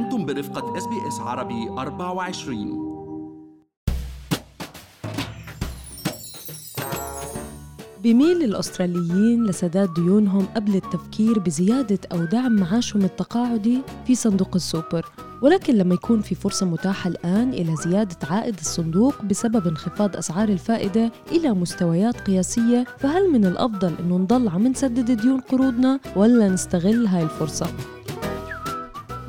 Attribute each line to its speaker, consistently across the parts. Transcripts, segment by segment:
Speaker 1: أنتم برفقة SBS عربي 24
Speaker 2: بيميل الأستراليين لسداد ديونهم قبل التفكير بزيادة أو دعم معاشهم التقاعدي في صندوق السوبر ولكن لما يكون في فرصة متاحة الآن إلى زيادة عائد الصندوق بسبب انخفاض أسعار الفائدة إلى مستويات قياسية فهل من الأفضل أنه نضل عم نسدد ديون قروضنا ولا نستغل هاي الفرصة؟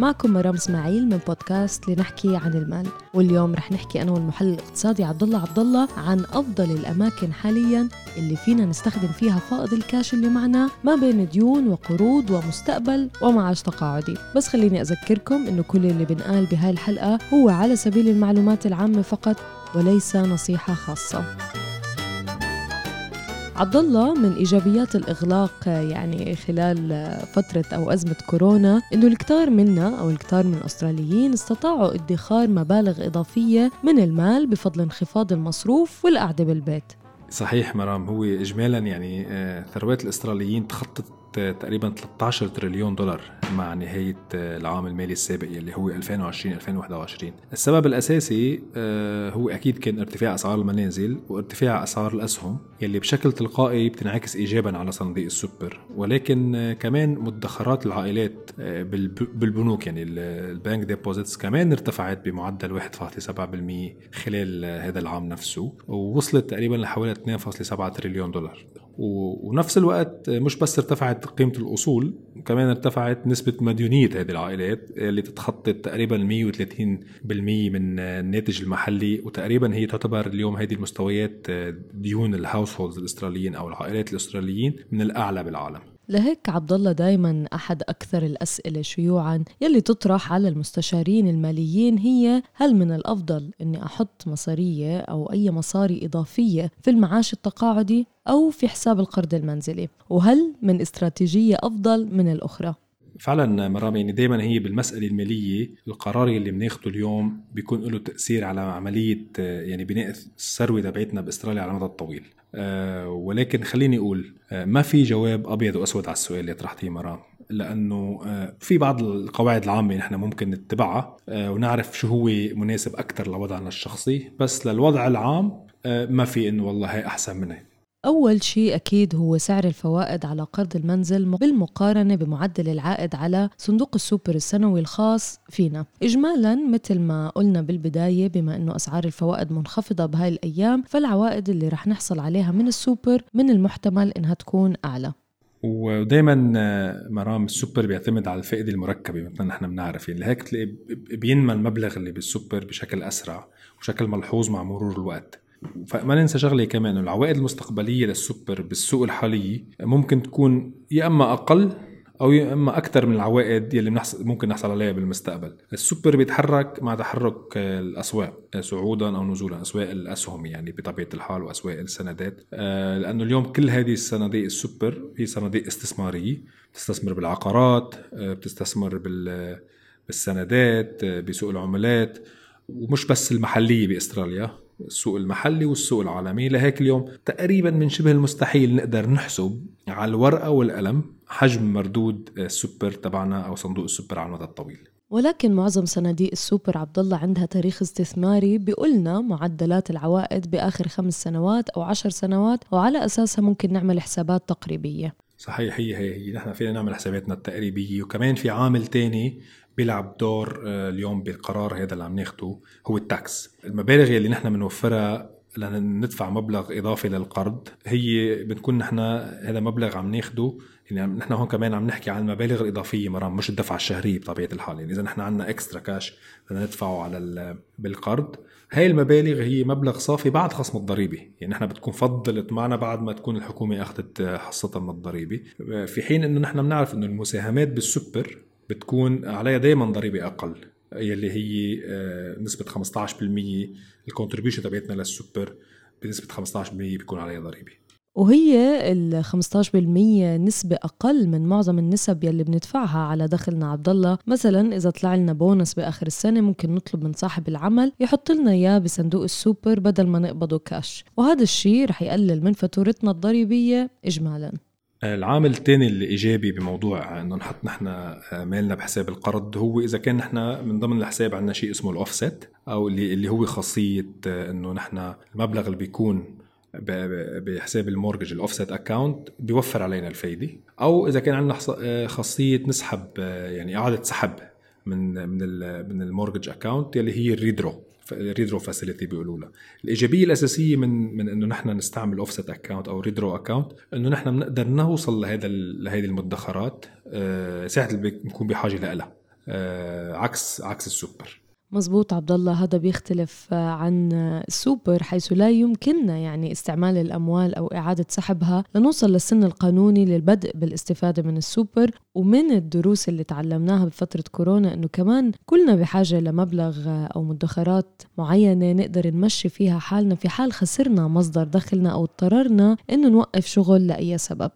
Speaker 2: معكم مرام إسماعيل من بودكاست لنحكي عن المال. واليوم رح نحكي أنا والمحلل الاقتصادي عبد الله عبد الله عن أفضل الأماكن حاليا اللي فينا نستخدم فيها فائض الكاش اللي معنا ما بين ديون وقروض ومستقبل ومعاش تقاعدي. بس خليني أذكركم إنه كل اللي بنقال بهاي الحلقة هو على سبيل المعلومات العامة فقط وليس نصيحة خاصة. عبد الله من إيجابيات الإغلاق يعني خلال فترة أو أزمة كورونا إنه الكثار منا أو الكثار من الأستراليين استطاعوا ادخار مبالغ إضافية من المال بفضل انخفاض المصروف والقعدة بالبيت.
Speaker 3: صحيح مرام هو اجمالا يعني آه، ثروات الأستراليين تخطت تقريبا 13 تريليون دولار مع نهاية العام المالي السابق يلي هو 2020 2021 السبب الأساسي آه، هو أكيد كان ارتفاع أسعار المنازل وارتفاع أسعار الأسهم يلي بشكل تلقائي بتنعكس إيجابا على صناديق السوبر. ولكن آه، كمان مدخرات العائلات آه، بالبنوك يعني ال bank deposits كمان ارتفعت بمعدل 1.7% خلال هذا العام نفسه ووصلت تقريبا لحوالي 2.7 تريليون دولار. ونفس الوقت مش بس ارتفعت قيمة الأصول كمان ارتفعت نسبة مديونية هذه العائلات اللي تتخطى تقريبا 130% من الناتج المحلي وتقريبا هي تعتبر اليوم هذه المستويات ديون ال households الأستراليين أو العائلات الأستراليين من الأعلى بالعالم.
Speaker 2: لهيك عبد الله دائما أحد أكثر الأسئلة شيوعا يلي تطرح على المستشارين الماليين هي هل من الأفضل إني أحط مصارية أو أي مصاري إضافية في المعاش التقاعدي أو في حساب القرض المنزلي؟ وهل من استراتيجية أفضل من الأخرى؟
Speaker 3: فعلا مرام يعني دائما هي بالمسألة المالية القرار اللي بناخده اليوم بيكون له تأثير على عملية يعني بناء الثروة تبعتنا بأستراليا على المدى الطويل. أه ولكن خليني أقول أه ما في جواب أبيض وأسود على السؤال اللي طرحتيه مرام لأنه أه في بعض القواعد العامة نحن ممكن نتبعها أه ونعرف شو هو مناسب أكثر لوضعنا الشخصي بس للوضع العام أه ما في إنه والله هي أحسن منها
Speaker 2: أول شيء أكيد هو سعر الفوائد على قرض المنزل بالمقارنة بمعدل العائد على صندوق السوبر السنوي الخاص فينا. إجمالا مثل ما قلنا بالبداية بما أنه أسعار الفوائد منخفضة بهاي الأيام فالعوائد اللي رح نحصل عليها من السوبر من المحتمل أنها تكون أعلى.
Speaker 3: ودائما مرام السوبر بيعتمد على الفائدة المركبة مثل نحن بنعرف. يعني لهيك بينمى المبلغ اللي بالسوبر بشكل أسرع وبشكل ملحوظ مع مرور الوقت. فما ننسى شغلة كمان العوائد المستقبلية للسوبر بالسوق الحالي ممكن تكون يا إما أقل أو يا إما أكثر من العوائد يلي بنحصل ممكن نحصل عليها بالمستقبل. السوبر بيتحرك مع تحرك الأسواق صعودا أو نزولا أسواق الأسهم يعني بطبيعة الحال وأسواق السندات. آه، لأنه اليوم كل هذه الصناديق السوبر هي صناديق استثمارية بتستثمر بالعقارات آه، بتستثمر بالسندات آه، بسوق العملات ومش بس المحلية بأستراليا. السوق المحلي والسوق العالمي. لهيك اليوم تقريبا من شبه المستحيل نقدر نحسب على الورقة والقلم حجم مردود السوبر تبعنا أو صندوق السوبر على المدى الطويل.
Speaker 2: ولكن معظم صناديق السوبر عبد الله عندها تاريخ استثماري بيقولنا معدلات العوائد بآخر خمس سنوات أو عشر سنوات وعلى أساسها ممكن نعمل حسابات تقريبية.
Speaker 3: صحيح هي هي هي. نحن فينا نعمل حساباتنا التقريبية. وكمان في عامل تاني بيلعب دور آه، اليوم بالقرار هذا اللي عم ناخده هو ال tax. المبالغ اللي نحن بنوفرها لندفع مبلغ إضافي للقرض. هي بنكون نحن هذا مبلغ عم ناخده يعني نحن هون كمان عم نحكي عن المبالغ الإضافية مرام مش الدفعه الشهريه بطبيعة الحال. يعني إذا نحن عندنا extra cash بدنا ندفعه على بالقرض. هاي المبالغ هي مبلغ صافي بعد خصم الضريبة. يعني نحن بتكون فضلت معنا بعد ما تكون الحكومة أخذت حصتها من الضريبة. في حين إنه نحن بنعرف إنه المساهمات بالسوبر بتكون عليها دائما ضريبة أقل. يلي هي آه، نسبة 15% ال contribution تبعتنا للسوبر بنسبة 15% بيكون عليها ضريبة.
Speaker 2: وهي ال 15% نسبة أقل من معظم النسب يلي بندفعها على دخلنا عبد الله، مثلا إذا طلع لنا بونس بآخر السنة ممكن نطلب من صاحب العمل يحط لنا إياه بصندوق السوبر بدل ما نقبضه كاش، وهذا الشيء رح يقلل من فاتورتنا الضريبية إجمالا.
Speaker 3: العامل الثاني الايجابي بموضوع إنه نحط نحن مالنا بحساب القرض هو إذا كان نحن من ضمن الحساب عندنا شيء اسمه الاوفست أو اللي اللي هو خاصية إنه نحن المبلغ اللي بيكون بحساب ال mortgage ال offset account بيوفر علينا الفايدة. أو إذا كان عندنا خاصية نسحب يعني إعادة سحب من من من ال mortgage account يلي هي ال redraw. redraw facility بيقولوا لها الإيجابية الأساسية من من إنه نحن نستعمل offset account أو redraw account إنه نحن بنقدر نوصل لهذا لهذه المدخرات آه، ساعه اللي بنكون بحاجة لها آه، عكس عكس السوبر.
Speaker 2: مزبوط عبد الله هذا بيختلف عن السوبر حيث لا يمكننا يعني استعمال الأموال أو إعادة سحبها لنوصل للسن القانوني للبدء بالاستفادة من السوبر. ومن الدروس اللي تعلمناها بفترة كورونا إنه كمان كلنا بحاجة لمبلغ أو مدخرات معينة نقدر نمشي فيها حالنا في حال خسرنا مصدر دخلنا أو اضطررنا إنه نوقف شغل لأي سبب.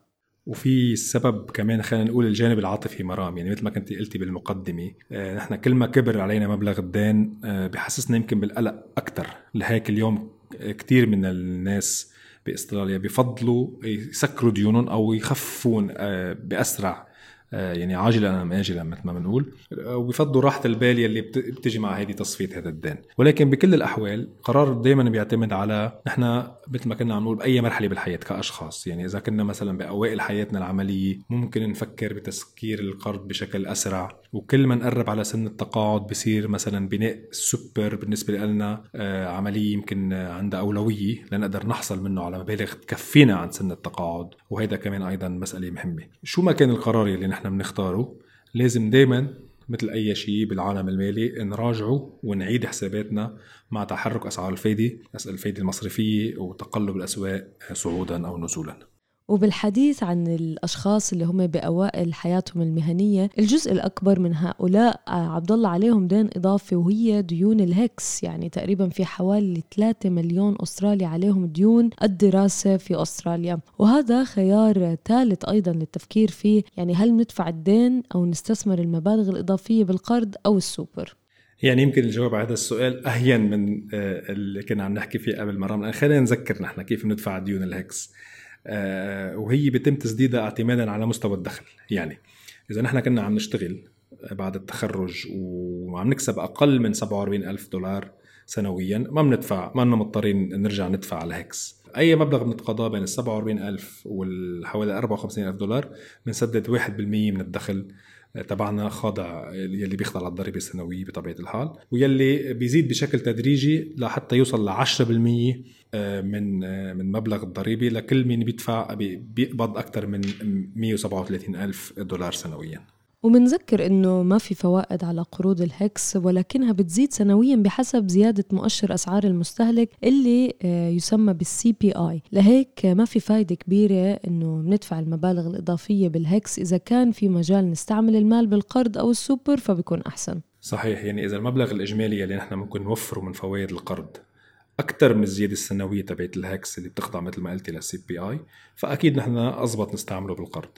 Speaker 3: وفي السبب كمان خلينا نقول الجانب العاطفي مرام يعني مثل ما كنت قلتي بالمقدمة آه، نحن كل ما كبر علينا مبلغ الدين آه، بحسسنا يمكن بالقلق أكثر لهيك اليوم كثير من الناس بأستراليا بفضلوا يسكروا ديونهم أو يخفون آه، بأسرع يعني عاجلا أم اجلا مثل ما بنقول وبفضلوا راحة البال يلي بتجي مع هذه تصفية هذا الدين. ولكن بكل الأحوال قرار دائما بيعتمد على نحن مثل ما كنا عم نقول بأي مرحلة بالحياة كأشخاص. يعني إذا كنا مثلا بأوائل حياتنا العملية ممكن نفكر بتسكير القرض بشكل أسرع وكل ما نقرب على سن التقاعد بصير مثلا بناء السوبر بالنسبة لنا آه، عملية يمكن عندها أولوية لنقدر نحصل منه على مبالغ تكفينا عن سن التقاعد. وهذا كمان أيضا مسألة مهمة. شو ما كان القرار اللي نحن بنختاره. لازم دائما مثل أي شيء بالعالم المالي نراجعه ونعيد حساباتنا مع تحرك أسعار الفايدة الفايدة المصرفية وتقلب الأسواق صعودا أو نزولا.
Speaker 2: وبالحديث عن الأشخاص اللي هم بأوائل حياتهم المهنية الجزء الأكبر من هؤلاء عبد الله عليهم دين إضافي وهي ديون ال HECS. يعني تقريبا في حوالي 3 مليون أسترالي عليهم ديون الدراسة في أستراليا. وهذا خيار ثالث أيضا للتفكير فيه. يعني هل ندفع الدين أو نستثمر المبالغ الإضافية بالقرض أو السوبر؟
Speaker 3: يعني يمكن الجواب على هذا السؤال أهين من آه، اللي كنا عم نحكي فيه قبل مرة. خلينا نذكر نحن كيف ندفع ديون الهكس. آه، وهي بيتم تسديدها اعتمادا على مستوى الدخل. يعني إذا نحن كنا عم نشتغل بعد التخرج وعم نكسب أقل من 47 ألف دولار سنويا ما بندفع ما لنا مضطرين نرجع ندفع على هيكس. أي مبلغ بنتقاضاه بين ال 47 ألف والحوالي 54 ألف دولار بنسدد 1% من الدخل تبعنا خاضع يلي بيخضع للضريبة السنوية بطبيعة الحال ويلي بيزيد بشكل تدريجي لحتى يوصل ل 10% آه، من آه، من مبلغ الضريبة لكل مين بيدفع بيقبض أكثر من 137 ألف دولار سنويا.
Speaker 2: ومنذكر إنه ما في فوائد على قروض ال HECS ولكنها بتزيد سنويا بحسب زيادة مؤشر أسعار المستهلك اللي آه، يسمى بال CPI لهيك ما في فايدة كبيرة إنه ندفع المبالغ الإضافية بال HECS إذا كان في مجال نستعمل المال بالقرض أو السوبر فبيكون أحسن.
Speaker 3: صحيح يعني إذا المبلغ الإجمالي اللي نحن ممكن نوفره من فوائد القرض أكثر من الزيادة السنوية تبعت ال HECS اللي بتخضع مثل ما قلتي لل CPI فأكيد نحن اضبط نستعمله بالقرض.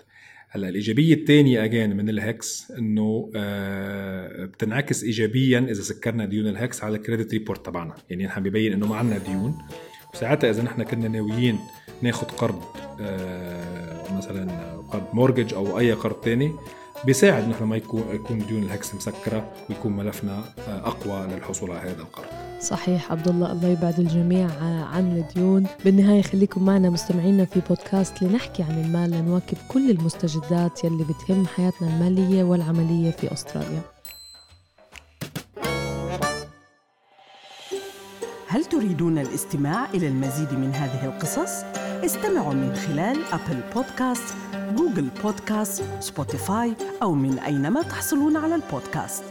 Speaker 3: هلا الإيجابية الثانية again من ال HECS إنه آه بتنعكس ايجابيا إذا سكرنا ديون ال HECS على ال credit report تبعنا. يعني نحن ببين إنه ما عندنا ديون. وساعتها إذا نحن كنا ناويين ناخذ قرض آه مثلا قرض mortgage أو أي قرض ثاني بيساعد نحن ما يكون يكون ديون ال HECS مسكرة ويكون ملفنا آه، أقوى للحصول على هذا القرض.
Speaker 2: صحيح عبد الله الله يبعد الجميع عن الديون. بالنهاية خليكم معنا مستمعينا في بودكاست لنحكي عن المال لنواكب كل المستجدات يلي بتهم حياتنا المالية والعملية في أستراليا.
Speaker 4: هل تريدون الاستماع إلى المزيد من هذه القصص؟ استمعوا من خلال Apple Podcast Google Podcast Spotify أو من أينما تحصلون على البودكاست.